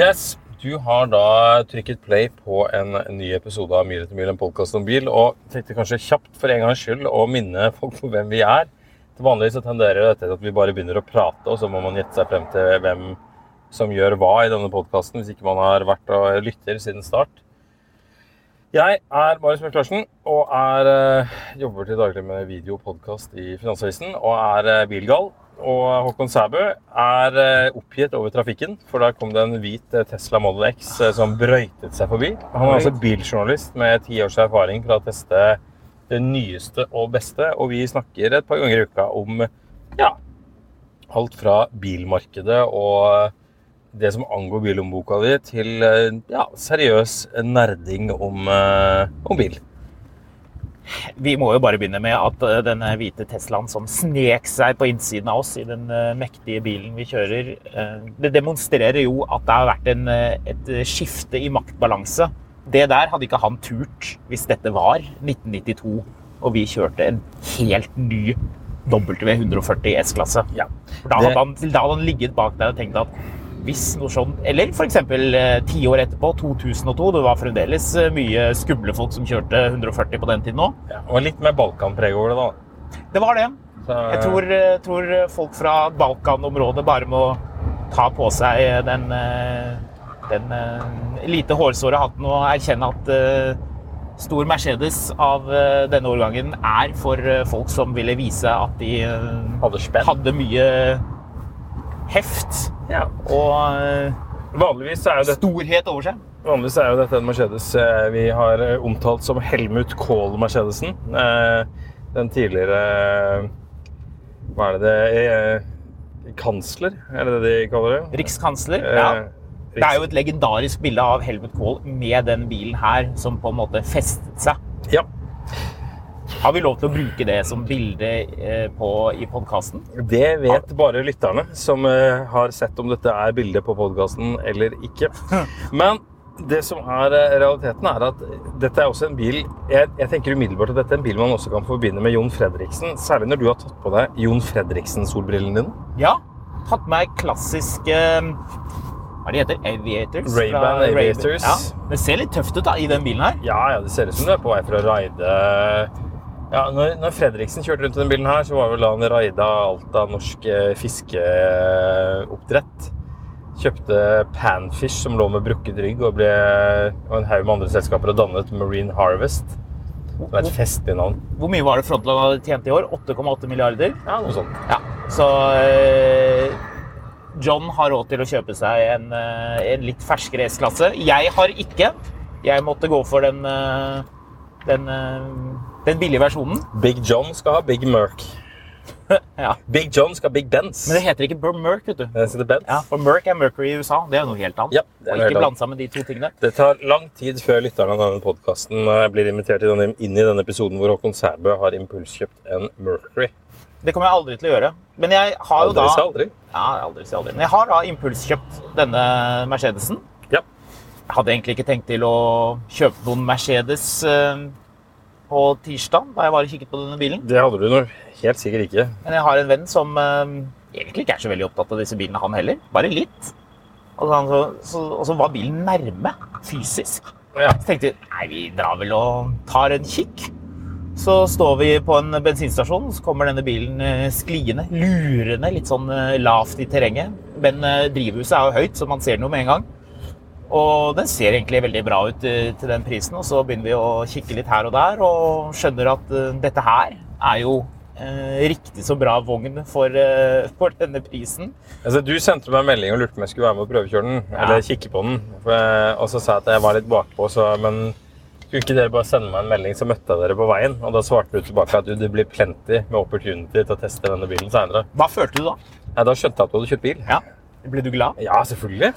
Yes, du har da trykket play på en ny episode av Mil etter mil, en podkast om bil, og tenkte kanskje kjapt for en gangs skyld å minne folk på hvem vi er. Til vanlig så tenderer dette til at vi bare begynner å prate, og så må man gjette seg frem til hvem som gjør hva i denne podkasten, hvis ikke man har vært og lytter siden start. Jeg er Marius Mørk Larsen og er, eh, jobber til daglig med video og podkast i Finansavisen og er eh, bilgal. Og Håkon Sæbø er eh, oppgitt over trafikken, for da kom det en hvit eh, Tesla Model X eh, som brøytet seg forbi. Han er altså biljournalist med ti års erfaring fra å teste det nyeste og beste, og vi snakker et par ganger i uka om ja, alt fra bilmarkedet og det som angår bilomboka di, til ja, seriøs nerding om, om bil. Vi må jo bare begynne med at eh, denne hvite Teslaen som snek seg på innsiden av oss i den eh, mektige bilen vi kjører, eh, det demonstrerer jo at det har vært en, et skifte i maktbalanse. Det der hadde ikke han turt hvis dette var 1992 og vi kjørte en helt ny W140 S-klasse. Ja. Da, da hadde han ligget bak der og tenkt at hvis noe sånt. Eller f.eks. ti år etterpå, 2002. Det var fremdeles eh, mye skumle folk som kjørte 140 på den tiden òg. Ja, og litt mer Balkan-preg over det, da. Det var det. Så, Jeg tror, eh, tror folk fra Balkan-området bare må ta på seg den, eh, den eh, lite hårsåre hatten og erkjenne at eh, stor Mercedes av eh, denne årgangen er for eh, folk som ville vise at de eh, Hadde hadde mye heft Ja. og eh, Vanligvis er jo dette storhet over seg. Vanligvis er jo dette en Mercedes eh, vi har eh, omtalt som Helmut Kohl-Mercedesen. Eh, Den tidligere Hva er det det Kansler, er det det de kaller det? Rikskansler. Ja. Det er jo et legendarisk bilde av Helmut Kohl med den bilen her, som på en måte festet seg. Ja. Har vi lov til å bruke det som bilde eh, på, i podkasten? Det vet bare lytterne, som eh, har sett om dette er bilde på podkasten eller ikke. Men det som er eh, realiteten, er at dette er også en bil jeg, jeg tenker umiddelbart at dette er en bil man også kan forbinde med Jon Fredriksen. Særlig når du har tatt på deg Jon Fredriksen-solbrillene dine. Ja. Tatt meg klassiske Hva det heter? Aviators? Ray-Ban. Aviators. Ja. Det ser litt tøft ut da, i den bilen her. Ja, ja, det ser ut som du er på vei for å raide ja, når, når Fredriksen kjørte rundt i denne bilen her, så var vel da han raida alt av norsk eh, fiskeoppdrett. Kjøpte Panfish, som lå med brukket rygg, og ble og en haug med andre selskaper og dannet Marine Harvest. Det er et festlig navn. Hvor mye var det Frontland hadde tjent i år? 8,8 milliarder? Ja, noe sånt. Ja. Så eh, John har råd til å kjøpe seg en, eh, en litt ferskere S-klasse. Jeg har ikke. Jeg måtte gå for den, den, den billige versjonen. Big John skal ha Big Merc. Ja. Big John skal ha Big Benz. Men det heter ikke Bur- Merc, vet du. Det heter Benz. Ja, for Merc er Mercury i USA. Det er jo noe helt annet. Ja, det er og ikke blande sammen de to tingene. Det tar lang tid før lytterne av denne podkasten blir invitert inn i denne episoden hvor Håkon Sæbø har impulskjøpt en Mercury. Det kommer jeg aldri til å gjøre. Men jeg har jo Aldri da si aldri. Ja, aldri si aldri. Men jeg har da impulskjøpt denne Mercedesen. Ja. Jeg hadde egentlig ikke tenkt til å kjøpe noen Mercedes eh, på tirsdag, da jeg var og kikket på denne bilen. Det hadde du nå helt sikkert ikke. Men jeg har en venn som eh, egentlig ikke er så veldig opptatt av disse bilene, han heller. Bare litt. Og, så, så, så, og så var bilen nærme, fysisk. Ja. Så tenkte vi nei, vi drar vel og tar en kikk. Så står vi på en bensinstasjon, så kommer denne bilen eh, skliende, lurende, litt sånn eh, lavt i terrenget. Men eh, drivhuset er jo høyt, så man ser den jo med en gang. Og den ser egentlig veldig bra ut eh, til den prisen. Og så begynner vi å kikke litt her og der, og skjønner at eh, dette her er jo eh, riktig så bra vogn for, eh, for denne prisen. Altså, du sendte meg en melding og lurte på om jeg skulle være med og prøvekjøre den. Ja. Eller kikke på den. Og så sa jeg at jeg var litt bakpå, så, men skulle ikke dere bare sende meg en melding, så møtte jeg dere på veien. Og da svarte du tilbake at du, det blir plenty med opportunity til å teste denne bilen seinere. Hva følte du da? Ja, da skjønte jeg at du hadde kjøpt bil. Ja. Ble du glad? Ja, selvfølgelig.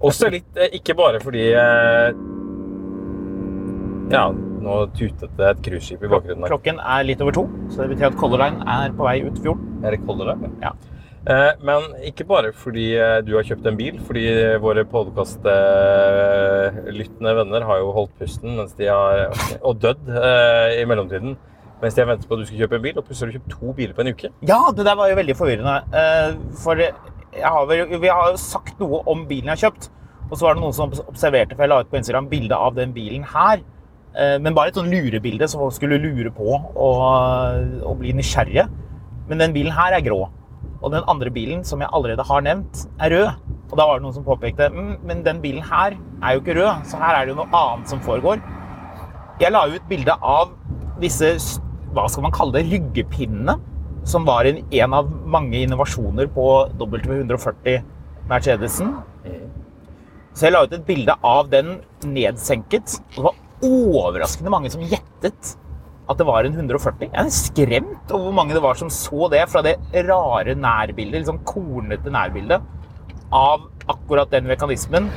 Også litt, eh, ikke bare fordi eh, Ja, nå tutet det et cruiseskip i bakgrunnen. her. Klokken er litt over to, så det betyr at Color Line er på vei ut fjorden. det holder det? Ja. Eh, Men ikke bare fordi du har kjøpt en bil, fordi våre podkastlyttende venner har jo holdt pusten har, og dødd i mellomtiden. Mens har ventet på at du skal kjøpe en bil, og plutselig har du kjøpt to biler på en uke. Ja, det der var jo veldig forvirrende. For jeg har vel, vi har jo sagt noe om bilen jeg har kjøpt. Og så var det noen som observerte, for jeg la ut på Instagram bilde av den bilen her. Eh, Men bare et sånn lurebilde, så folk skulle lure på og, og bli nysgjerrige. Men den bilen her er grå. Og den andre bilen, som jeg allerede har nevnt, er rød. Og da var det noen som påpekte mm, men den bilen her er jo ikke rød, så her er det jo noe annet som foregår. Jeg la ut bilde av disse hva skal man kalle det, ryggepinnene, som var en, en av mange innovasjoner på W140 Mercedesen. Så jeg la ut et bilde av den nedsenket. og Det var overraskende mange som gjettet at det var en 140. Jeg er skremt over hvor mange det var som så det fra det rare nærbildet, sånn kornete nærbildet, av akkurat den mekanismen.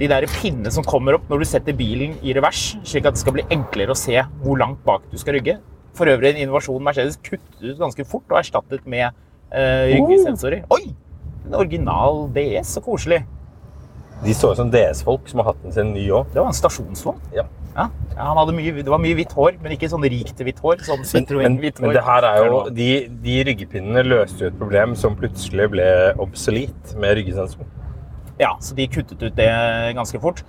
De der pinnene som kommer opp når du setter bilen i revers, slik at det skal bli enklere å se hvor langt bak du skal rygge. For øvrig en innovasjon Mercedes kuttet ut ganske fort og erstattet med eh, ryggesensorer. Oi! En original DS, så koselig. De så jo som DS-folk som har hatt den sin ny òg. Det var en stasjonsvogn. Ja. Ja, mye, det var mye hvitt hår, men ikke sånn rikt hvitt hår. Sånn Men, men, hår. men det her er jo de, de ryggepinnene løste jo et problem som plutselig ble obsolet med ryggesensor. Ja, så de kuttet ut det ganske fort.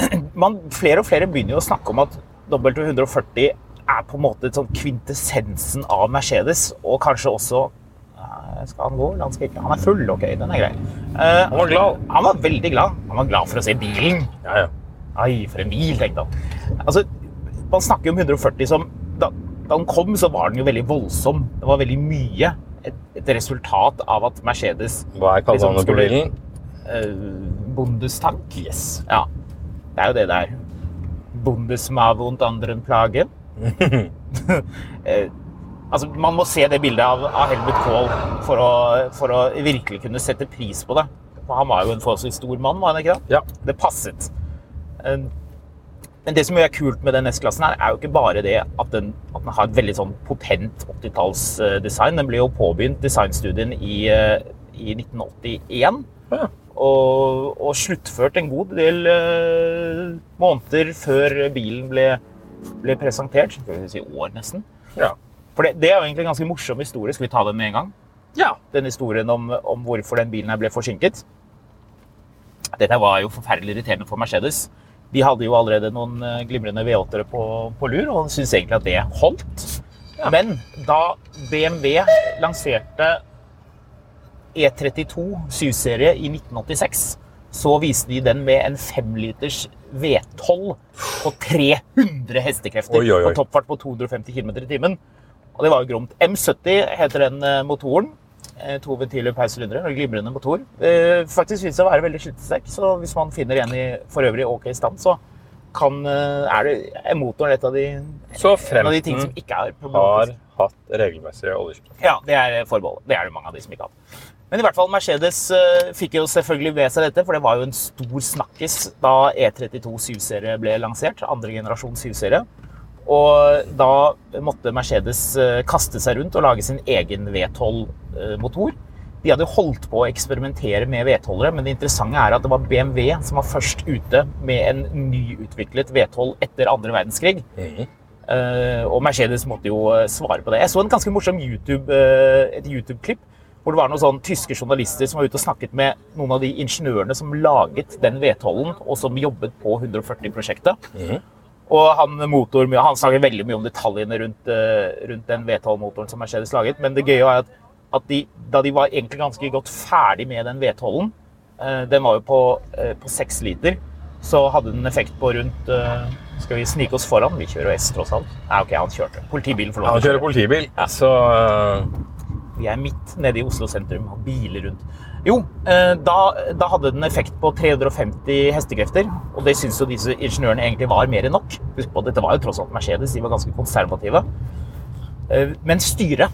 Man, flere og flere begynner jo å snakke om at W140 er på en måte sånn kvintessensen av Mercedes, og kanskje også eh, Skal han gå? Han skal ikke. Han er full, ok, den er grei. Uh, Han var glad. Han var veldig glad. Han var glad for å se bilen. Ja, ja. Ai, for en bil, tenkte han. Altså, man snakker om 140 som da, da han kom, så var den jo veldig voldsom. Det var veldig mye. Et, et resultat av at Mercedes Hva er kallenavnet på bilen? Uh, Bundestank. Yes. Ja, det er jo det der. Bundesmave und anderen Plage. eh, altså, man må se det bildet av, av Helmut Kohl for å, for å virkelig kunne sette pris på det. For han var jo en forholdsvis stor mann, var han ikke det? Ja. Det passet. Eh, Men det som er kult med den S-klassen, her, er jo ikke bare det at den, at den har et veldig sånn potent 80-tallsdesign. Den ble jo påbegynt, designstudien, i, eh, i 1981. Ja. Og, og sluttført en god del uh, måneder før bilen ble, ble presentert. Skal vi si år, nesten. Ja. For det, det er jo egentlig en ganske morsom historie. Skal vi ta den med en gang? ja. Den historien om, om hvorfor den bilen her ble forsinket. Dette var jo forferdelig irriterende for Mercedes. De hadde jo allerede noen eh, glimrende V8-ere på, på lur, og syntes egentlig at det holdt. Men da BMW lanserte E32 7-serie i 1986, så viste de den med en 5-liters V12 på 300 hestekrefter Oi, oi, oi. på toppfart på 250 km i timen. Og det var jo gromt. M70 heter den eh, motoren. Eh, To ventiler per sylinder. og Glimrende motor. Eh, Faktisk synes det å være veldig slitesterk, så hvis man finner en i for øvrig ok stand, så kan, er, det, er motoren et av de, Så en av de ting som ikke er har hatt regelmessig oljeskifte. Ja, det er forbeholdet. Det er det mange av de som ikke har hatt. Men i hvert fall Mercedes eh, fikk jo selvfølgelig med seg dette, for det var jo en stor snakkis da E32 7-serie ble lansert. Andre generasjon 7-serie. Og da måtte Mercedes eh, kaste seg rundt og lage sin egen V12-motor. De hadde holdt på å eksperimentere med V12-ere, men det interessante er at det var BMW som var først ute med en nyutviklet V12 etter andre verdenskrig. Mm. og Mercedes måtte jo eh, svare på det. Jeg så en ganske morsom YouTube, eh, et YouTube-klipp hvor det var noen sånn tyske journalister som var ute og snakket med noen av de ingeniørene som laget den V12-en, og som jobbet på 140-prosjektet. Og han motor, han snakker veldig mye om detaljene rundt, eh, rundt den V12-motoren som Mercedes laget. Men det gøye er at, at de, da de var egentlig ganske godt ferdig med den V12-en, eh, den var jo på, eh, på 6 liter, så hadde den effekt på rundt Skal vi snike oss foran? Vi kjører S, tross alt. Nei, ok, han kjørte. Politibilen får lov Han kjører politibil, Ja. så Vi er midt nede i Oslo sentrum, har biler rundt. Jo, eh, da, da hadde den effekt på 350 hestekrefter, og det syns jo disse ingeniørene egentlig var mer enn nok. Husk på, dette var jo tross alt Mercedes, de var ganske konservative. Eh, Men styret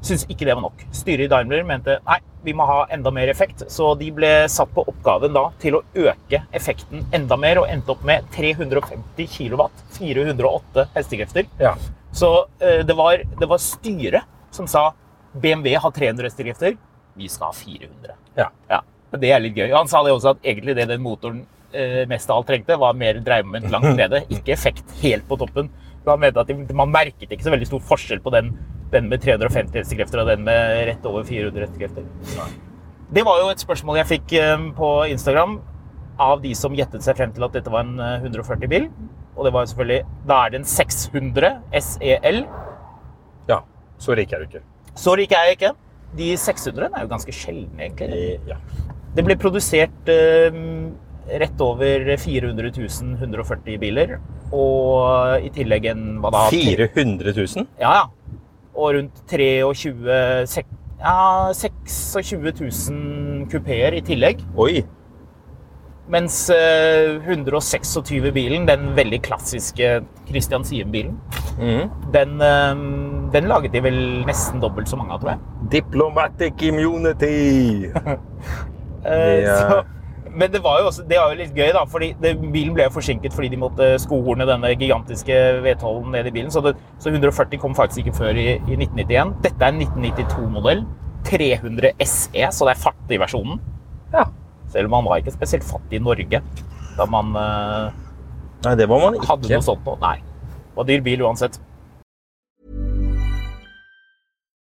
syntes ikke det var nok. Styret i Daimler mente nei, vi må ha enda mer effekt, så de ble satt på oppgaven da til å øke effekten enda mer, og endte opp med 350 kW, 408 hestekrefter. ja. Så eh, det, var, det var styret som sa BMW har 300 hestekrefter, vi skal ha 400. Ja. Ja, Det er litt gøy. Han sa det også at egentlig det den motoren eh, mest av alt trengte, var mer dreiemoment langt nede, ikke effekt helt på toppen. Han mente at de, Man merket ikke så veldig stor forskjell på den, den med 350 hestekrefter og den med rett over 400 hestekrefter. Det var jo et spørsmål jeg fikk eh, på Instagram av de som gjettet seg frem til at dette var en eh, 140-bil. Og det var selvfølgelig Da er det en 600 SEL. ja. Så rik er du ikke. Så rik er jeg ikke. De 600 er jo ganske sjeldne, egentlig. Ja. Det ble produsert eh, rett over 400 000 140 biler. Og i tillegg en hva da? 400 000? Ja, ja. Og rundt 23 sek, ja, 26 000 kupeer i tillegg. Oi. Mens eh, 126-bilen, den veldig klassiske Christian Siem-bilen, mm. den, eh, den laget de vel nesten dobbelt så mange av, tror jeg. Diplomatic immunity! Eh, Det, så, men det var jo også, det var jo litt gøy, da, fordi det, bilen ble jo forsinket fordi de måtte skohorne denne gigantiske V12-en ned i bilen. Så, det, så 140 kom faktisk ikke før i, i 1991. Dette er en 1992-modell. 300 SE, så det er fattig versjonen. Ja. Selv om man var ikke spesielt fattig i Norge da man eh, Nei, det var man hadde noe sånt. Nei. Det var dyr bil uansett.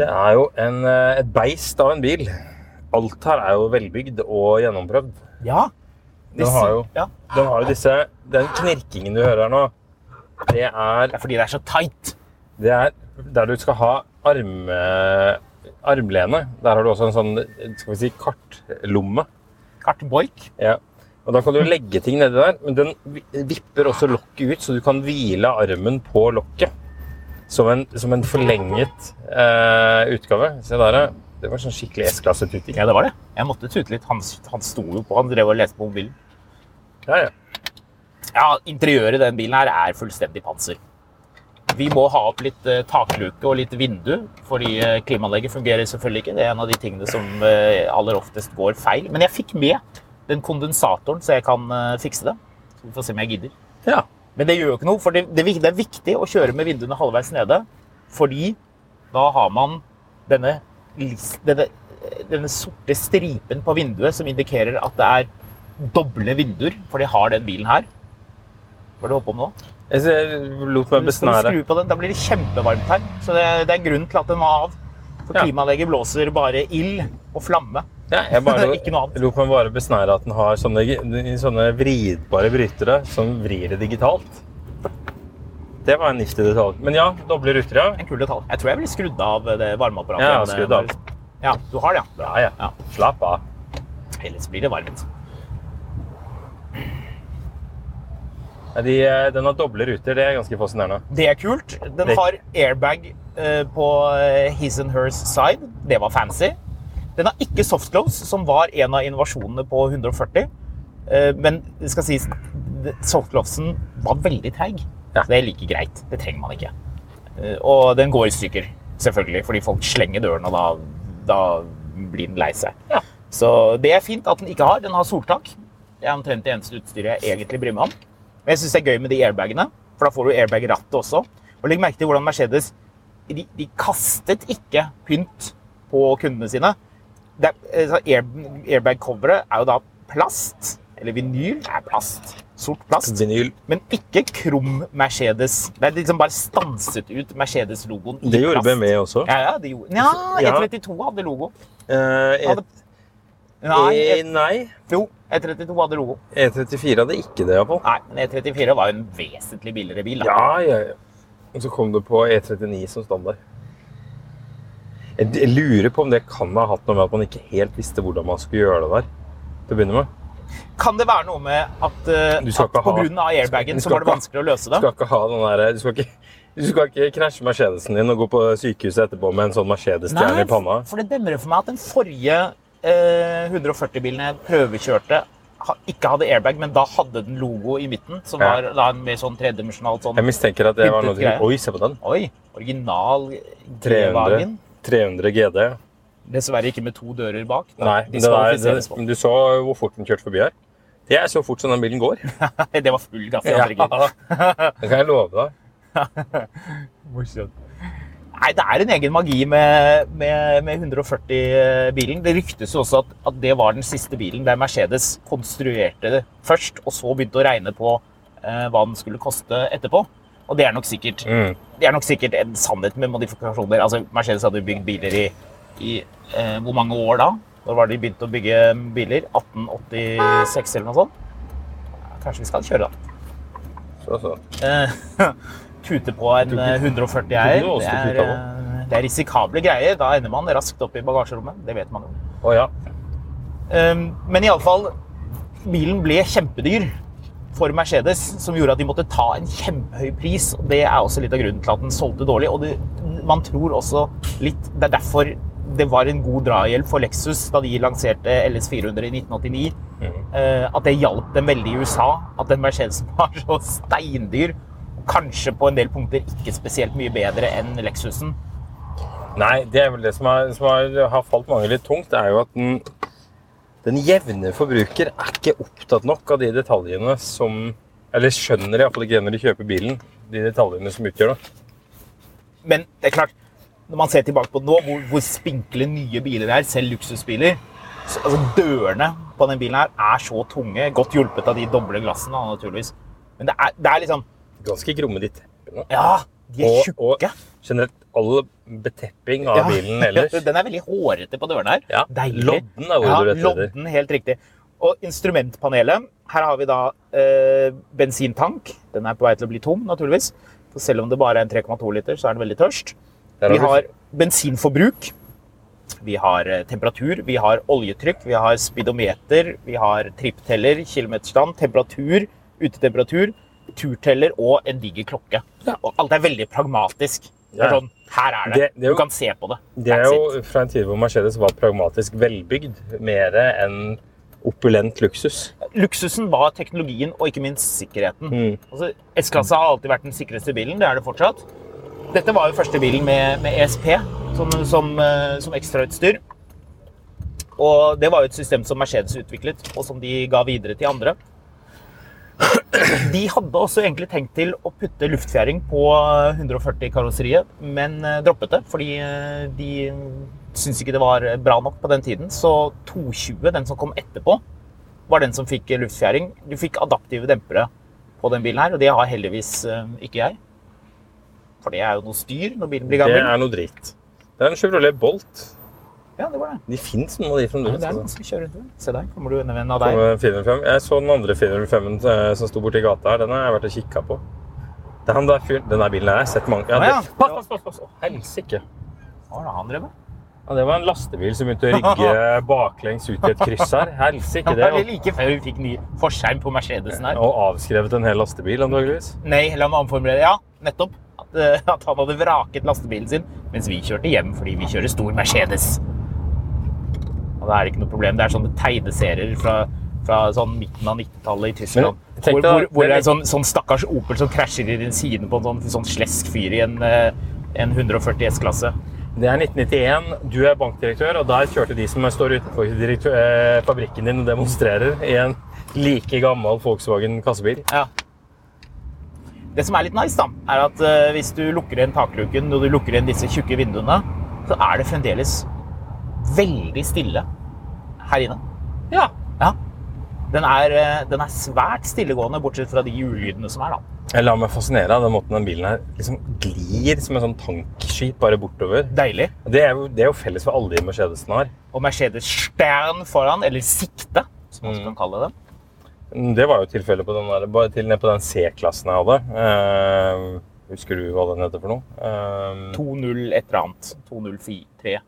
Det er jo en, eh, et beist av en bil. Alt her er jo velbygd og gjennomprøvd. Ja. Den har jo, ja. den har jo disse Den knirkingen du hører her nå, det er, Det er fordi det er så tight. det er der du skal ha arme, armlene. Der har du også en sånn skal vi si, kartlomme. Kartboik. Ja. Og Da kan du legge ting nedi der, men den vipper også lokket ut, så du kan hvile armen på lokket. Som en, som en forlenget eh, utgave. Se der. Det var sånn skikkelig S-klasse-tuting. Ja, det var det. Jeg måtte tute litt. Han, han sto jo på, han drev og leste på mobilen. Ja, ja. Ja, interiøret i den bilen her er fullstendig panser. Vi må ha opp litt eh, takluke og litt vindu, fordi eh, klimaanlegget fungerer selvfølgelig ikke. Det er en av de tingene som eh, aller oftest går feil. Men jeg fikk med den kondensatoren, så jeg kan eh, fikse det. Så vi får se om jeg gidder. ja. Men det gjør jo ikke noe, for det, det, er viktig å kjøre med vinduene halvveis nede. Fordi da har man denne, denne, denne sorte stripen på vinduet som indikerer at det er doble vinduer, for de har den bilen her. Hva er det du holder på med nå? Jeg lot meg besnære. skru på den? Da blir det kjempevarmt her. Så det, det er grunnen til at den må av. For klimaanlegget blåser bare ild og flamme. Ja, jeg bare Ikke noe annet. lot meg bare besnære at den har sånne, sånne vridbare brytere som vrir det digitalt. Det var en niftig detalj. Men ja, doble ruter, ja. En kul detalj. Jeg tror jeg ville skrudd av det varmeapparatet. Ja, skrudd av. Ja, du har det, ja. Ja, ja. Slapp av. Ellers blir det varmt. De, eh, den har doble ruter, det er ganske fascinerende. Det er kult. Den har airbag eh, på eh, his and hers side. Det var fancy. Den har ikke softclose, som var en av innovasjonene på 140. Eh, Men det skal sies, softcloseen var veldig treig. Ja. Så det er like greit. Det trenger man ikke. Eh, Og den går i stykker, selvfølgelig, fordi folk slenger døren, og da, da blir den lei seg. Ja. Så det er fint at den ikke har. Den har soltak. Det er omtrent det eneste utstyret jeg egentlig bryr meg om. Men jeg syns det er gøy med de airbagene, for da får du airbag i rattet også. Og legg merke til hvordan Mercedes de, de kastet ikke pynt på kundene sine. Airbag-coveret er jo da plast, eller vinyl er plast. Sort plast. Vinyl. Men ikke krum Mercedes. Det er liksom bare stanset ut Mercedes-logoen i Det gjorde plast. BMW også. Ja, ja, det gjorde. Ja, Ja. E32 hadde logo. Uh, E- Hadde- Nei, E- E- nei, jo, E32 hadde logo. E34 hadde ikke det, iallfall. Nei, men E34 var jo en vesentlig billigere bil. Da. Ja, ja, ja. Og så kom det på E39 som standard. Jeg lurer på om det kan ha hatt noe med at man ikke helt visste hvordan man skulle gjøre det der. Til å begynne med. Kan det være noe med at, uh, Du at pga. airbaggen så var det vanskelig å løse Du det? skal ikke ha den der, du skal ikke, du skal ikke krasje Mercedesen din og gå på sykehuset etterpå med en sånn Mercedes-stjerne i panna. for det demrer for meg at den forrige uh, 140-bilen jeg prøvekjørte, ikke hadde airbag, men da hadde den logo i midten, som Ja. var da en mer sånn tredimensjonalt sånn Jeg mistenker at det var noe. Oi, se på den. Oi, original 300, G-wagen. 300 GD. Dessverre ikke med to dører bak. Da. Nei, De det diskvalifiseres det, du så hvor fort den kjørte forbi her? Det er så fort som den bilen går. Det var full gass i andre gir. det kan jeg love deg. Nei, det er en egen magi med, med, med 140-bilen. Det ryktes jo også at, at det var den siste bilen der Mercedes konstruerte det først, og så begynte å regne på eh, hva den skulle koste etterpå. Og det er nok sikkert, Mm. det er nok sikkert en sannhet med modifikasjoner. Altså, Mercedes hadde jo bygd biler i, i eh, hvor mange år da? Når var det de begynte å bygge biler? 1886 eller noe sånt? Kanskje vi skal kjøre, da. Så, så. Eh, tute på en eh, 140 eier. Det er, på? eh, det er risikable greier. Da ender man raskt opp i bagasjerommet. Det vet man jo. Oh, ja. Um, Men iallfall Bilen ble kjempedyr for Mercedes, som gjorde at de måtte ta en kjempehøy pris. og Det er også litt av grunnen til at den solgte dårlig. Og det, man tror også litt Det er derfor det var en god drahjelp for Lexus da de lanserte LS400 i 1989. Mm. At det hjalp dem veldig i USA. At den Mercedesen var så steindyr. Og kanskje på en del punkter ikke spesielt mye bedre enn Lexusen. Nei, det er vel det som, er, som har, har falt mange litt tungt, Det er jo at den, den jevne forbruker er ikke opptatt nok av de detaljene som Eller skjønner iallfall ikke når de kjøper bilen, de detaljene som utgjør det. Men det er klart, når man ser tilbake på det nå, hvor, hvor spinkle nye biler er, selv luksusbiler så, altså Dørene på den bilen her er så tunge, godt hjulpet av de doble glassene, naturligvis. Men det er, det er liksom Ganske gromme, de teppene. Ja, de er Og, og generelt all betepping av Ja. bilen ellers. Den er veldig hårete på dørene her. Ja, Deilig. lodden er ordet ja, du rett etter. Lodden, helt riktig. Og instrumentpanelet. Her har vi da eh, bensintank. Den er på vei til å bli tom, naturligvis. For selv om det bare er en 3,2 liter, så er den veldig tørst. Vi har har bensinforbruk. Vi har eh, temperatur, vi har oljetrykk, vi har speedometer, vi har trippteller, kilometerstand, temperatur, utetemperatur, turteller og en diger klokke. Og alt er veldig pragmatisk. Det er sånn, her er det. Det- er jo- du kan se på det. Det er jo fra en tid hvor Mercedes var pragmatisk velbygd, mer enn opulent luksus. Luksusen var teknologien og ikke minst sikkerheten. Mm. Altså, S-klasse har alltid vært den sikreste bilen. Det er det fortsatt. Dette var jo første bilen med, med ESP som, som, eh, som ekstrautstyr. Og det var jo et system som Mercedes utviklet, og som de ga videre til andre. De hadde også egentlig tenkt til å putte luftfjæring på 140-karosseriet, men eh, droppet det fordi eh, de syntes ikke det var bra nok på den tiden. Så 220, den som kom etterpå, var den som fikk luftfjæring. Du fikk adaptive dempere på den bilen her, og det har heldigvis eh, ikke jeg. For det er jo noe styr når bilen blir Det er noe dritt. Det er en Chevrolet Bolt. Ja, det var det. De fins noen av de Ja, fremdeles. det er altså. noen som kjører rundt. Se der, kommer du en venn av deg. Kommer 405. Jeg så den andre 405-en eh, som sto borti gata her. Den har jeg vært og kikka på. Han der fyren. Den der bilen her har jeg sett mange ja, det, Pass, pass, pass! pass. Helsike. Hva det han drev med? Ja, det var en lastebil som begynte å rygge baklengs ut i et kryss her. Helsike, Det var like før vi fikk ny forskjerm på Mercedesen her. Og avskrevet en hel lastebil, antakeligvis. Nei, la meg omformulere. Ja, nettopp. At, eh, at han hadde vraket lastebilen sin, mens vi kjørte hjem fordi vi kjører stor Mercedes. Og da er det ikke noe problem. Det er sånne tegneserier fra, fra sånn midten av 90-tallet i Tyskland. Men, hvor, hvor, hvor det er en sånn, sånn stakkars Opel som krasjer i siden på en sånn, sånn slesk fyr i en, eh, en 140 S-klasse. Det er 1991. Du er bankdirektør, og der kjørte de som står utenfor eh, fabrikken din og demonstrerer i en like gammel Volkswagen kassebil. Ja. Det som er litt nice, da, er at eh, hvis du lukker igjen takluken og du lukker igjen disse tjukke vinduene, så er det fremdeles veldig stille her inne. Ja. Ja. Den er, eh, den er svært stillegående, bortsett fra de ulydene som er, da. Jeg lar meg fascinere av den måten den bilen her liksom glir som en sånn tankskip bare bortover. Deilig. Det er jo, det er jo felles for alle de Mercedesene har. Og Mercedes Stern foran, eller sikte, som man Mm. kan kalle det. Det var jo tilfellet på den der, bare til ned på den C-klassen jeg hadde. Eh, husker du hva den heter for noe? Eh, 2.0 et eller annet. 2.03.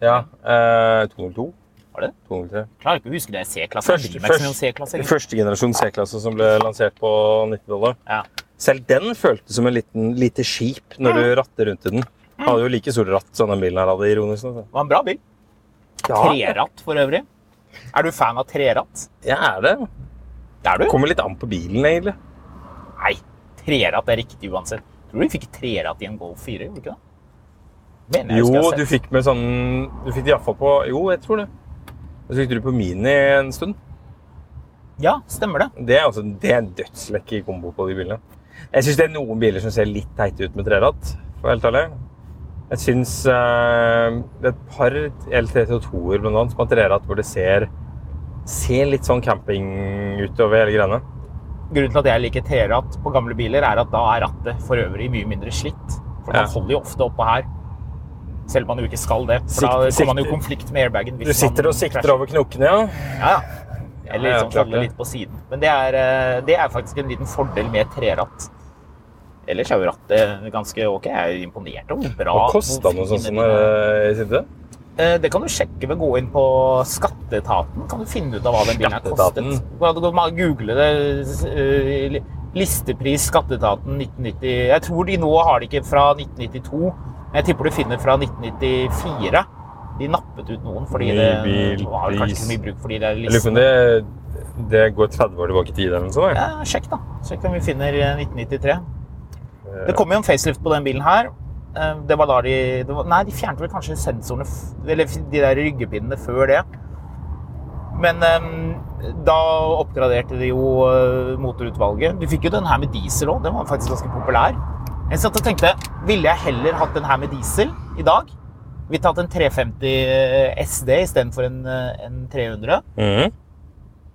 ja, eh, 202? Var det? 203. Klarer ikke å huske det. C-klasse. Først- Jeg bryr ikke så mye C-klasse. egentlig. Første generasjon C-klasse som ble lansert på 90-tallet. Ja. Selv den føltes som en liten, lite skip når du ratter rundt i den. Hadde jo like store ratt som den bilen her hadde, ironisk nok. Det var en bra bil. Treratt for øvrig. Er du fan av treratt? Jeg er det. Det er du? Kommer litt an på bilen, egentlig. Nei, treratt er riktig uansett. Tror du vi fikk treratt i en Golf 4? gjorde ikke det? Mener jeg Jo, jeg du fikk med sånn Du fikk det iallfall på Jo, jeg tror det. Og så fikk du på Mini en stund. Ja, stemmer det. Det er, også, det er en dødslekker kombo på de bilene. Jeg syns det er noen biler som ser litt teite ut med treratt, for helt ærlig. Jeg syns eh, det er et par L32-er blant annet som har treratt hvor det ser, ser litt sånn camping ut over hele greiene. Grunnen til at jeg liker treratt på gamle biler, er at da er rattet for øvrig mye mindre slitt. For man Ja. holder jo ofte oppå her. Selv om man jo ikke skal det. For da kommer man jo i konflikt med airbagen. Du sitter og sikter krasjer. over knokene, ja. Ja, ja. Eller liksom ja, litt på siden. Men det er, eh, det er faktisk en liten fordel med treratt. Ellers er jo rattet ganske ok. Jeg er imponert over bra Hva kosta noe sånt som de er. er i sitte? Eh, Det kan du sjekke ved å gå inn på Skatteetaten. Kan du finne ut av hva den bilen har kostet. Du kan google det. eh, Listepris Skatteetaten 1990 Jeg tror de nå har det ikke fra 1992. Jeg tipper du finner fra 1994. De nappet ut noen fordi det var kanskje ikke så mye bruk fordi det er Jeg lurer på om det, det går 30 år tilbake i tid eller noe sånt? Ja, sjekk, da. Sjekk om vi finner eh, 1993. Det kom jo en facelift på den bilen her. Eh, Det var da de, det var, Nei, de fjernet vel kanskje sensorene Eller de der ryggepinnene før det. Men eh, da oppgraderte de jo eh, motorutvalget. Du fikk jo den her med diesel òg. Den var faktisk ganske populær. Jeg satt og tenkte ville jeg heller hatt den her med diesel i dag? Vi tatt en 350 SD istedenfor en, eh, en 300. Mhm.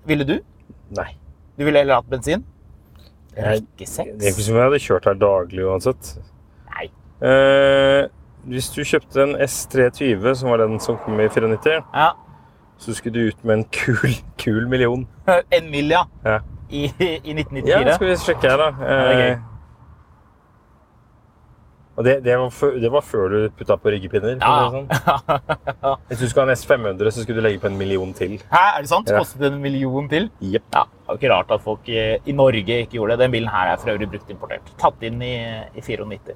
Ville du? Nei. Du ville heller hatt bensin? Rekke seks? Det er ikke som om jeg hadde kjørt her daglig uansett. Nei. Eh, hvis du kjøpte en S320, som var den som kom i 94, Ja. så skulle du ut med en kul, kul million. En mil, ja. Ja. I, i 1994. Ja, skal vi sjekke her, da. det er gøy. Og det, det, var før, det var før du putta på ryggepinner. Ja. sånn. Hvis du skulle ha en S500, så skulle du legge på en million til. Hæ, er det sant? Ja. Kostet en million til? Yep. Ja, det er ikke rart at folk i Norge ikke gjorde det. Den bilen her er for øvrig brukt importert. Tatt inn i, i 94.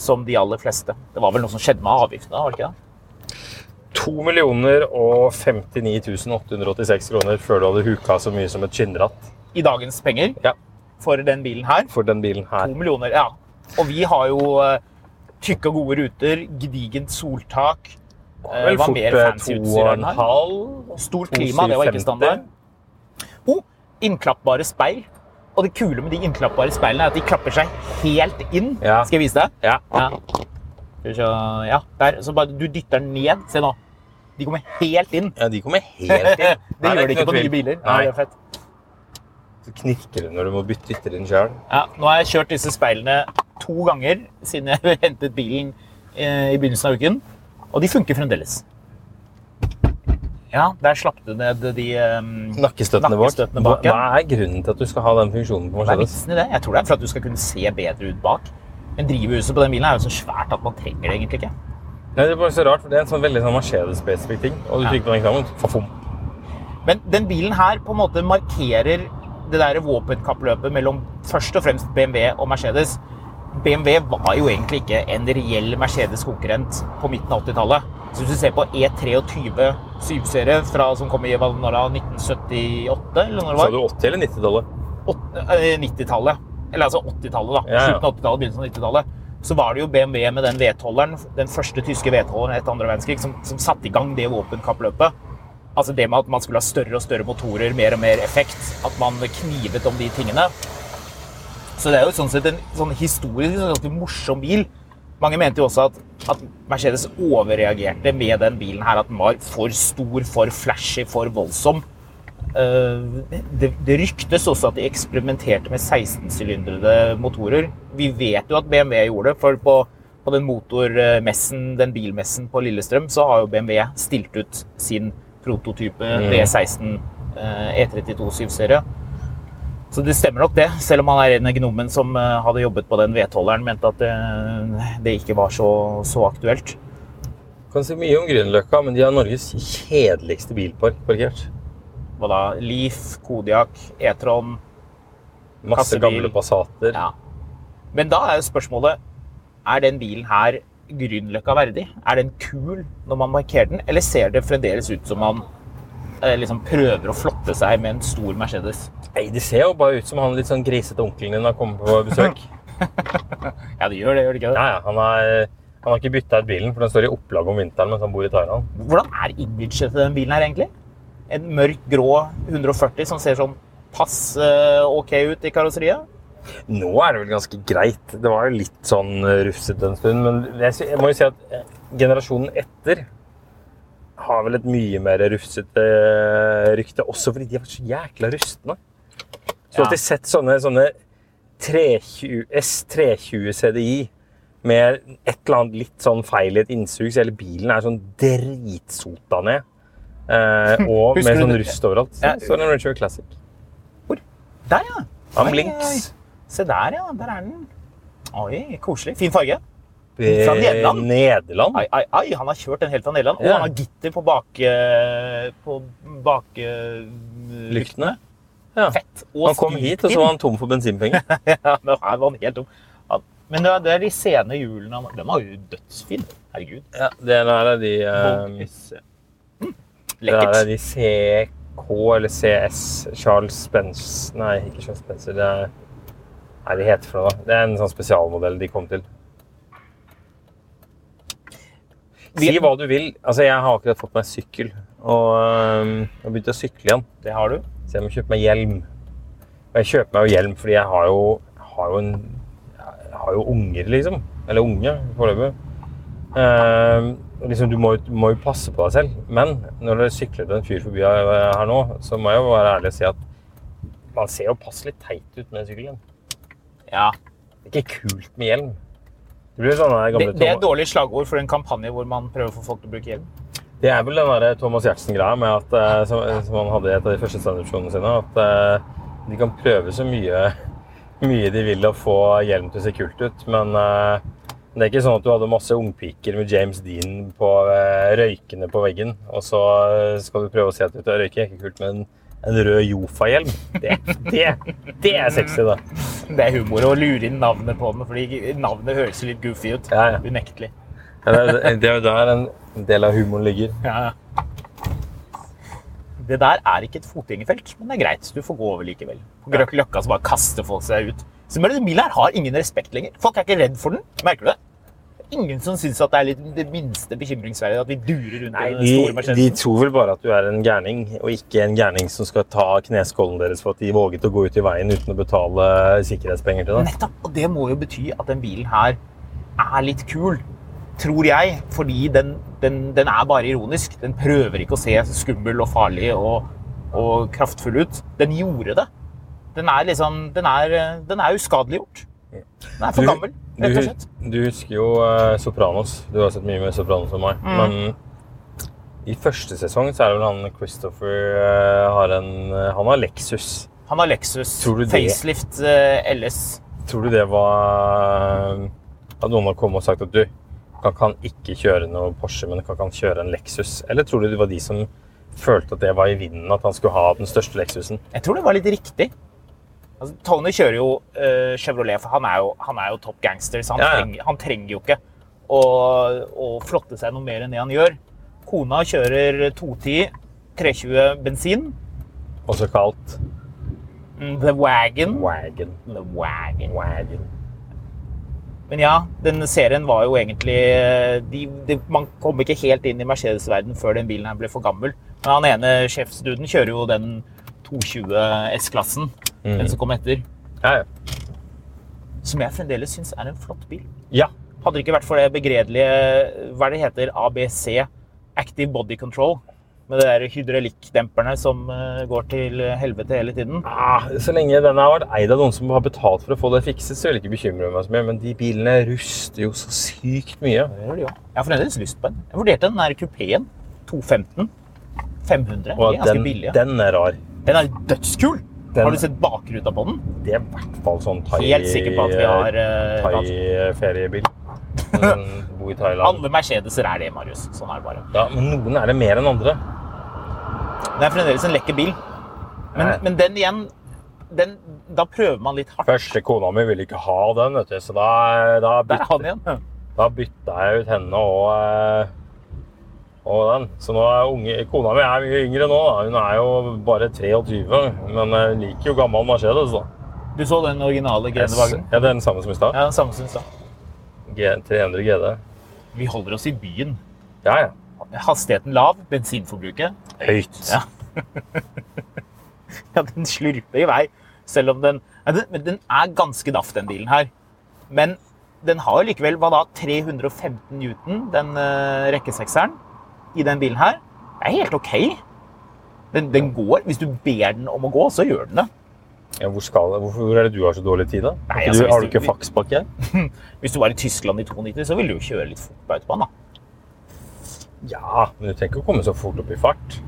Som de aller fleste. Det var vel noe som skjedde med avgiftene? var det ikke det? 2 millioner og 59 886 kroner før du hadde huka så mye som et skinnratt I dagens penger Ja. for den bilen her. for den bilen her. 2 millioner, ja. Og vi har jo eh, tykke og gode ruter, gedigent soltak. Eh, Vel fort mer eh, fancy to og en her? halv. Stort klima, det var ikke standard. Oh, innklappbare speil. Og det kule med de innklappbare speilene er at de klapper seg helt inn. Ja. Skal jeg vise deg? Ja. Ja. Se. ja, der. Så bare du dytter den ned. Se nå. De kommer helt inn. ja, de kommer helt inn. Det gjør de ikke på nye biler. Nei. det er fett. Så knirker det når du må bytte ytter inn sjøl. Ja, nå har jeg kjørt disse speilene to ganger siden jeg hentet bilen eh, i begynnelsen av uken. Og de funker fremdeles. Ja, der slapp du ned de um, Nakkestøttene. Nakkestøttene bak, hva er grunnen til at du skal ha den funksjonen på Mercedes? Hva er i det? Jeg tror det er for at du skal kunne se bedre ut bak. Men drivhuset på den bilen er jo så svært at man trenger det egentlig ikke. Nei, det er bare så rart, for det er en sånn veldig sånn Mercedes-spesifikk ting. Og du Ja. trykker på den knappen, fafom. Men den bilen her på en måte markerer det der våpenkappløpet mellom først og fremst BMW og Mercedes. BMW var jo egentlig ikke en reell Mercedes-konkurrent på midten av 80-tallet. Så hvis du ser på E E23 7-serie som kom i hva var 1978, eller når det Sa var? du 80- eller 90-tallet? Eh, 90-tallet. Eller altså 80-tallet, da. Ja, ja. Slutten av 80-tallet, begynnelsen av 90-tallet. Så var det jo BMW med den V12-eren, den første tyske V12-eren etter andre verdenskrig, som, som satte i gang det våpenkappløpet. Altså det med at man skulle ha større og større motorer, mer og mer effekt. At man knivet om de tingene. Så det er jo sånn sett en sånn historisk ganske morsom bil. Mange mente jo også at, at Mercedes overreagerte med den bilen her. At den var for stor, for flashy, for voldsom. Eh, det, det ryktes også at de eksperimenterte med 16-sylindrede motorer. Vi vet jo at BMW gjorde det, for på, på den motormessen, den bilmessen på Lillestrøm, så har jo BMW stilt ut sin prototype V16 eh, E32 7-serie. Så det stemmer nok det, selv om han er en gnomen som eh, hadde jobbet på den V12-eren, mente at det, det ikke var så, så aktuelt. Kan si mye om Grünerløkka, men de har Norges kjedeligste bilpark parkert. Hva da? Leaf, Kodiak, E-tron Masse Kassebil. gamle Passater. Ja. Men da er jo spørsmålet Er den bilen her Grünerløkka verdig? Er den kul når man markerer den, eller ser det fremdeles ut som man eh, liksom prøver å flotte seg med en stor Mercedes? Nei, Det ser jo bare ut som han litt sånn grisete onkelen din har kommet på besøk. Ja, det gjør det, gjør det ikke det? Ja, ja, han, har, han har ikke bytta ut bilen, for den står i opplag om vinteren mens han bor i Thailand. Hvordan er imaget til den bilen her egentlig? En mørk, grå 140 som ser sånn passe ok ut i karosseriet? Nå er det vel ganske greit. Det var jo litt sånn eh, rufsete en stund, men jeg, må jo si at eh, generasjonen etter har vel et mye mer rufsete eh, rykte, også fordi de har vært så jækla rustne. Så ja. har alltid sett sånne, sånne 320, S320 CDI med et eller annet litt sånn feil i et innsug, så hele bilen er sånn dritsota ned. Eh, og med sånn rust overalt. Ja. Så er det en Richard Classic. Hvor? Der, ja. Am. Se der, ja. Der er den. Oi, koselig. Fin farge. Fra Nederland? Nederland? Ai, ai, ai, han har kjørt den helt fra Nederland. Og han har gitter på bak... eh, bak... eh, Lyktene? Ja. Fett. Og Han kom hit, og så var han tom for bensinpenger. ja, men her var han helt tom. Han- Men det er, det de sene hjulene De var jo dødsfine. Herregud. Ja, det der er de eh. Mm, Det der er de CK eller CS. Charles Spence Nei, ikke Charles Spencer. Det er Nei, de heter for noe. Det er en sånn spesialmodell de kom til. Si hva du vil. Altså, jeg har akkurat fått meg sykkel. Og jeg har begynt å sykle igjen. Det har du. Så jeg må kjøpe meg hjelm. Og jeg kjøper meg jo hjelm fordi jeg har jo, har jo en Jeg har jo unger, liksom. Eller unge, foreløpig. Uh, liksom, du må, må jo passe på deg selv. Men når det sykler en fyr forbi her her nå, så må jeg jo være ærlig og si at man ser jo passe litt teit ut med sykkelen. Ja. Det er ikke kult med hjelm. Det blir sånn gamle Det, det er et dårlig slagord for en kampanje hvor man prøver å få folk til å bruke hjelm. Det er vel den der Thomas Giertsen-greia med at, eh, som, som han hadde i et av de første standup-showene sine, at eh, de kan prøve så mye, mye de vil å få hjelm til å se kult ut, men eh, det er ikke sånn at du hadde masse ungpiker med James Dean på eh, røykende på veggen, og så eh, skal du prøve å se at du, røyking er ikke kult, men en rød Jofa-hjelm, det, det, det er sexy, da. Det er humor å lure inn navnet på den, fordi navnet høres jo litt goofy ut. Ja, ja. Unektelig. Ja, Det er, jo der en del av humoren ligger. Ja. Det der er ikke et fotgjengerfelt, men det er greit. Du får gå over likevel. På Grøkk Løkka så bare kaster folk seg ut. Så men bilen her har ingen respekt lenger. Folk er ikke redd for den. Merker du det? Ingen som syns at det er litt det minste bekymringsverdig at vi durer rundt Nei, den de, store de tror vel bare at du er en gærning, og ikke en gærning som skal ta kneskålen deres for at de våget å gå ut i veien uten å betale sikkerhetspenger til deg. Nettopp. Og det må jo bety at den bilen her er litt kul. Tror jeg. Fordi den, den, den er bare ironisk. Den prøver ikke å se skummel og farlig og, og kraftfull ut. Den gjorde det. Den er liksom Den er, den er uskadeliggjort. Den er for gammel, rett og slett. Du, du husker jo eh, Sopranos. Du har sett mye mer Sopranos enn meg. Mm. Men i første sesong så er det vel han Christopher eh, har en eh, Han har Lexus. Han har Lexus du facelift eh, LS. Tror du det var At noen har kommet og sagt at du kan, kan ikke kjøre noe Porsche, men kan, kan kjøre en Lexus? Eller tror du det var de som følte at det var i vinden, at han skulle ha den største Lexusen? Jeg tror det var litt riktig. Altså, Tony kjører jo uh, Chevrolet, for han er jo, han er jo top gangster. Så han, Ja, ja. Trenger, han trenger jo ikke å, å flotte seg noe mer enn det han gjør. Kona kjører 210 320 bensin. Også kalt Mm, The Wagon. Wagon. The Wagon. Wagon. Men ja, den serien var jo egentlig eh, de, de, Man kom ikke helt inn i Mercedes-verden før den bilen her ble for gammel. Men han ene sjefsduden kjører jo den 220 S-klassen, den som kom etter. Ja, ja. Som jeg fremdeles syns er en flott bil. ja. Hadde det ikke vært for det begredelige Hva det heter? ABC. Active Body Control. Med de hydraulikkdemperne som eh, går til helvete hele tiden. Ah, så lenge den har vært eid av noen som har betalt for å få det fikset, så vil jeg ikke bekymre meg så mye. Men de bilene ruster jo så sykt mye. Det gjør de jo. Jeg har fremdeles lyst på en. Jeg vurderte den der kupeen. 215. 500. Og de er ganske den, billige. den er rar. Den er dødskul! Den- Har du sett bakruta på den? Det er i hvert fall sånn thai... Helt sikker på at vi har eh, hatt- Thai-feriebil. Den i Thailand. Alle Mercedeser er det, Marius. Sånn er det bare. Ja, men noen er det mer enn andre. Det er fremdeles en lekker bil. Men, men den igjen den, Da prøver man litt hardt. Første kona mi ville ikke ha den, vet du, så da, bytta, da bytta jeg ut henne og, eh, og den. Så nå er unge, kona mi er mye yngre nå. Da. Hun er jo bare 23, men jeg liker jo gammel Mercedes. da. Du så den originale Genevagen? Ja, den samme som i stad. Ja, den samme som i stad. G- 300 GD. Vi holder oss i byen. Ja, ja. Hastigheten lav, bensinforbruket Høyt. Ja. Ja, den slurper i vei, selv om den den, Men den er ganske daff, den bilen her. Men den har jo likevel hva da, 315 newton, den uh, rekkesekseren, i den bilen her. Er helt OK. Den, den går. Hvis du ber den om å gå, så gjør den det. Ja, hvor, skal, hvor er det du har så dårlig tid, da? Nei, altså, du, har du du- ikke fakspakke? Hvis du var i Tyskland i 92, så ville du jo kjøre litt fort på autobahn. da. Ja, men du ikke å komme så fort opp i fart.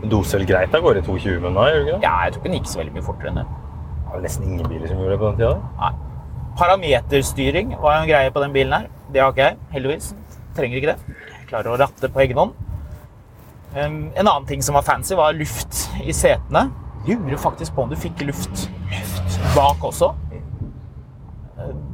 Dose doser vel greit av gårde i 220 med den, gjør du ikke det? Ja, jeg tror ikke den gikk så veldig mye fortere enn det. Det var nesten ingen biler som gjorde det på den tida. Nei. Parameterstyring var jo en greie på den bilen her. Det har ikke jeg, heldigvis. Trenger ikke det. Klarer å ratte på egen hånd. Um, en annen ting som var fancy, var luft i setene. Lurer faktisk på om du fikk luft, luft bak også. Um,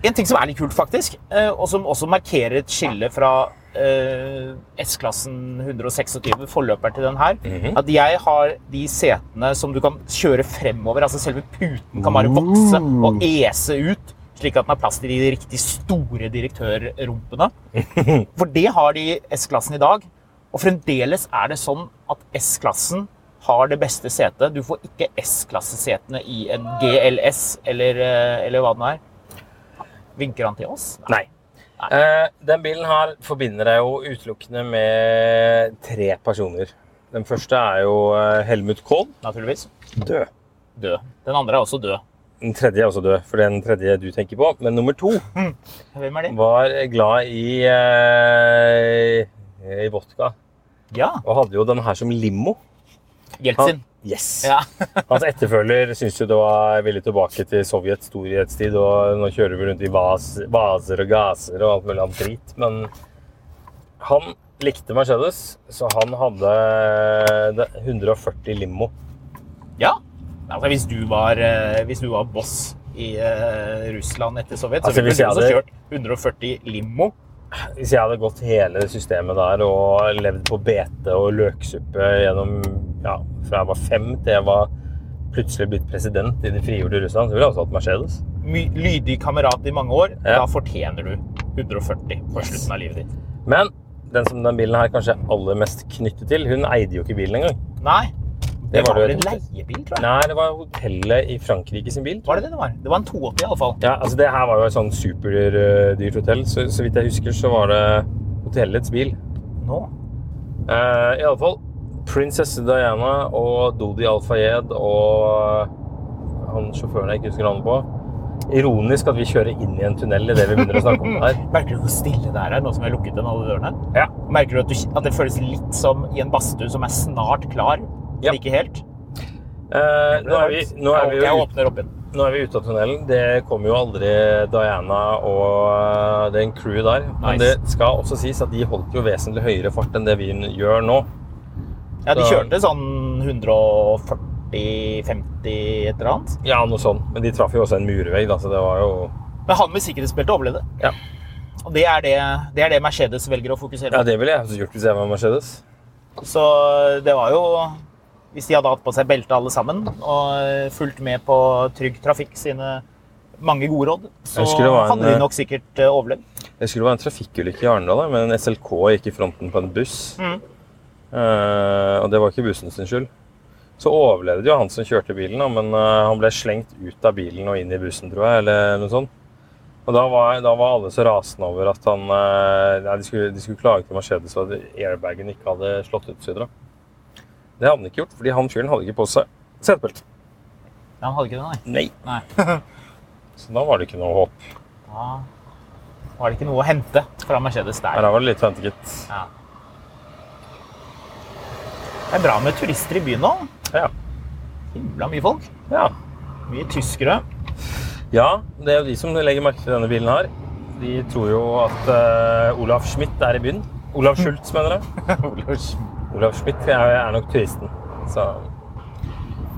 en ting som er litt kult, faktisk, eh, og som også markerer et skille fra uh, S-klassen 126, forløper til den her, at jeg har de setene som du kan kjøre fremover. Altså selve puten kan bare vokse og ese ut, slik at den har plass til de riktig store direktørrumpene. For det har de S-klassen i dag. Og fremdeles er det sånn at S-klassen har det beste setet. Du får ikke S-klassesetene i en GLS eller, eh, eller hva det nå er. Vinker han til oss? Nei. Eh, den bilen her forbinder jeg jo utelukkende med tre personer. Den første er jo eh, Helmut Kohl. Naturligvis. Død. Død. Den andre er også død. Den tredje er også død, for det er den tredje du tenker på. Men nummer to det? var glad i, eh, i vodka. Ja, Og hadde jo den her som limo. Jeltsin. Yes. Ja. Hans etterfølger syntes jo det var veldig tilbake til Sovjets storhetstid, og nå kjører vi rundt i vas, vaser og gaser og alt mulig annet drit. Men han likte Mercedes, så han hadde 140 limo. ja. Altså, hvis, du var, eh, hvis du var boss i eh, Russland etter Sovjet, så Altså, ville du også kjørt 140 limo. Hvis jeg hadde gått hele systemet der og levd på bete og løksuppe gjennom ja, fra jeg var fem til jeg var plutselig blitt president i det frigjorte Russland, så ville jeg også hatt Mercedes. My, lydig kamerat i mange år. Ja. Da fortjener du 140 på slutten av livet ditt. Men den som den bilen her kanskje er aller mest knyttet til, hun eide jo ikke bilen engang. Nei. Det, Det var det vel en leiebil, tror jeg. Nei, det var hotellet i Frankrike sin bil. Var det det det var? Det var en 280 i alle fall. Ja, altså Det her var jo et sånn superdyrt hotell, så, så vidt jeg husker, så var det hotellets bil. Nå. Eh, I alle fall prinsesse Diana og Dodi Al-Fayed og han sjåføren jeg ikke husker navnet på, ironisk at vi kjører inn i en tunnel idet vi begynner å snakke om det her. Merker du hvor stille det er her nå som vi har lukket igjen alle dørene? Ja. Merker du at, du at det føles litt som i en badstue som er snart klar, men ikke helt? Eh, nå, er vi, nå, er vi jo ut, åpner opp igjen. nå er vi ute av tunnelen. Det kommer jo aldri Diana og den crew der. Men det skal også sies at de holdt jo vesentlig høyere fart enn det vi gjør nå. Ja, de kjørte sånn 140-50 et eller annet. Ja, noe sånt. Men de traff jo også en murvegg, da, så det var jo Men han med sikkerhetsbelte overlevde. Ja. Og det er det, det er det Mercedes velger å fokusere på. Ja, det ville jeg gjort hvis jeg var Mercedes. Så det var jo Hvis de hadde hatt på seg belte alle sammen og fulgt med på Trygg Trafikk sine mange gode råd, så husker det var en, hadde de eh, nok sikkert eh, overlevd. Jeg skulle være en trafikkulykke i Arendal, da, men en SLK gikk i fronten på en buss. Mm. Uh, og det var ikke bussen sin skyld. Så overlevde jo han som kjørte bilen, da, men eh, han ble slengt ut av bilen og inn i bussen, tror jeg. eller noe sånt. Og da var, da var alle så rasende over at han eh, nei, de, skulle, de skulle klage til Mercedes for at airbagen ikke hadde slått ut. Videre. Det hadde han ikke gjort, fordi han fyren hadde ikke på seg setebelte. Ja, han hadde ikke det, nei. Nei. Så da var det ikke noe håp. Da var det ikke noe å hente fra Mercedes der. Her var det litt vente, gitt. Ja. Det er bra med turister i byen nå. Ja. Himla mye folk. ja. Mye tyskere. Ja, det er jo de som legger merke til denne bilen her. De tror jo at uh, Olaf Schmidt er i byen. Olav Schultz, mener jeg. Olav Schmidt er, er nok turisten. Så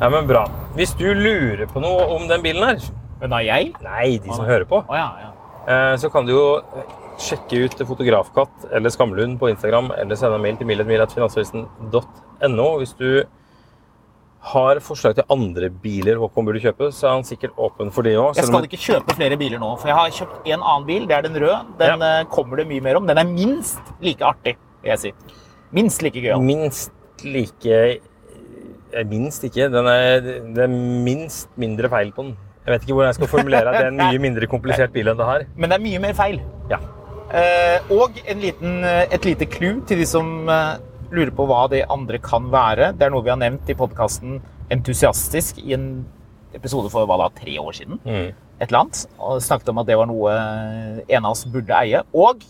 Ja, men bra. Hvis du lurer på noe om den bilen her Men da jeg? Nei, de som hører på. Oh, ja, ja. eh, Så kan du jo sjekke ut Fotografkatt eller Skamlund på Instagram, eller sende en mail til milletmil.finansavisen.no hvis du har forslag til andre biler Håkon burde kjøpe, så er han sikkert åpen for de òg. Jeg skal ikke kjøpe flere biler nå, for jeg har kjøpt en annen bil. Det er den røde. Den ja. kommer det mye mer om. Den er minst like artig, vil jeg si. Minst like gøyal. Minst like eh, Minst ikke. Den er, det er minst mindre feil på den. Jeg vet ikke hvordan jeg skal formulere at det er en mye mindre komplisert bil enn det her. Men det er mye mer feil. Ja. Eh, og en liten, eh, et lite clou til de som eh, lurer på hva det andre kan være. Det er noe vi har nevnt i podkasten Entusiastisk i en episode for hva da, tre år siden. Mm. Et eller annet. Og snakket om at det var noe eh, en av oss burde eie. Og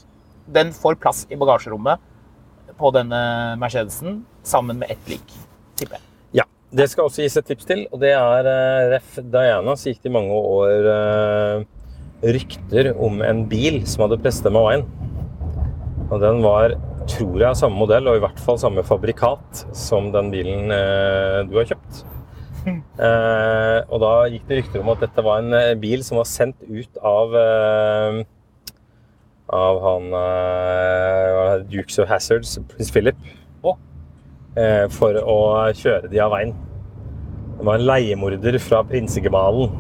den får plass i bagasjerommet på denne Mercedesen sammen med ett lik, tipper jeg. ja. Det skal også gis et tips til, og det er uh, Ref Diana. Så gikk det i mange år uh, rykter om en bil som hadde presset med veien. Og den var, tror jeg, samme modell, og i hvert fall samme fabrikat som den bilen uh, du har kjøpt. Og da gikk det rykter om at dette var en bil som var sendt ut av av han det, Dukes of Hazards, prins Philip, oh. uh, for å kjøre de av veien. Det var en leiemorder fra prinsegemalen.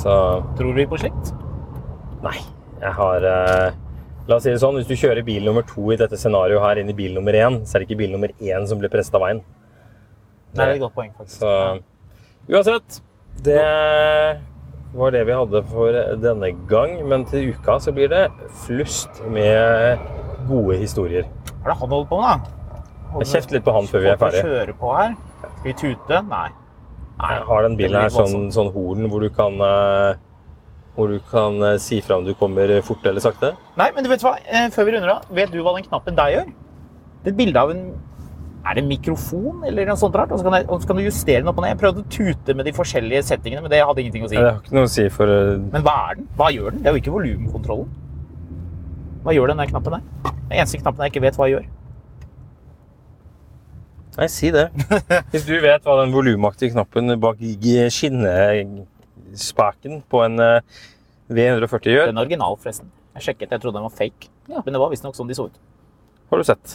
Så Tror vi på slikt? Nei, jeg har uh, La oss si det sånn, hvis du kjører bil nummer to i dette scenarioet her inn i bil nummer én, så er det ikke bil nummer én som blir presset av veien. Det er et godt poeng, faktisk. Så uansett, det var det vi hadde for denne gang. Men til uka så blir det flust med gode historier. Hva er det han holder på med, da? Jeg kjefter litt på han før vi er ferdig. kjøre på her. Skal vi tute? Nei. Nei. Har den bilen her sånn, sånn horn hvor du kan eh, hvor du kan eh, si fra om du kommer fort eller sakte. Nei, men du vet hva? Eh, Før vi runder av, vet du hva den knappen der gjør? Det er et bilde av en Er det en mikrofon eller noe sånt rart? Og så kan, jeg, og så kan du justere den opp og ned. Jeg prøvde å tute med de forskjellige settingene, men det hadde ingenting å si. Ja, Det har ikke noe å si for eh, Men hva er den? Hva gjør den? Det er jo ikke volumkontrollen. Hva gjør den der knappen der? Den eneste knappen jeg ikke vet hva jeg gjør. Nei, si det. Hvis du vet hva den volumaktige knappen bak skinnespaken på en eh, V140 gjør, Den er original, forresten. Jeg sjekket, jeg trodde den var fake. Ja. Men det var visstnok sånn de så ut. har du sett.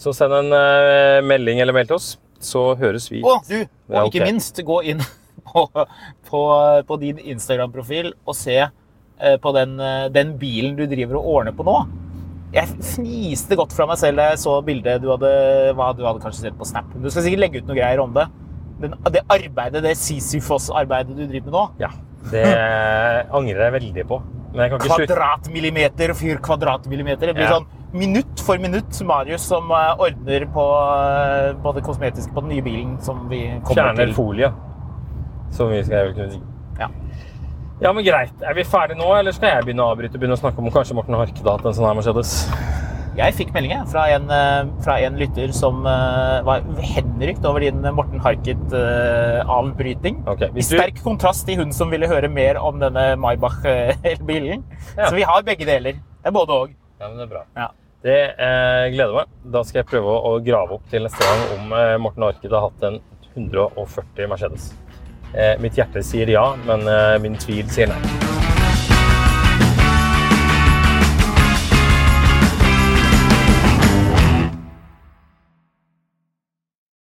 Så send en uh, melding eller meld til oss, så høres vi. Og du, og Ja, ikke minst, gå inn på, på, på din Instagram-profil og se uh, på den, uh, den bilen du driver og ordner på nå. Jeg fniste godt fra meg selv da jeg så bildet du hadde, hva du hadde kanskje sett på Snap. Du skal sikkert legge ut noe greier om det. Men det arbeidet, det Sisyfos-arbeidet du driver med nå. Ja, det angrer jeg veldig på. Men jeg kan ikke. Kvadratmillimeter fyr kvadratmillimeter. Det blir Ja. sånn minutt for minutt Marius som eh, ordner på, eh, på det kosmetiske på den nye bilen som vi kommer Fjerner til. folie. Som vi skal gjøre. Ja. Ja, men greit. Er vi ferdige nå, eller skal jeg begynne å avbryte og begynne å snakke om kanskje Morten Harket har hatt en sånn her Mercedes? Jeg fikk melding fra en, eh, fra en lytter som eh, var henrykt over din Morten Harket-avbryting. Ok, I du- sterk kontrast til hun som ville høre mer om denne Maybach-bilen. Ja. Så vi har begge deler. Det er både og. Ja, men det er bra. Ja. Det eh, gleder meg. Da skal jeg prøve å grave opp til neste gang om eh, Morten Orkid har hatt en 140 Mercedes. Eh, mitt hjerte sier ja, men min tvil sier nei.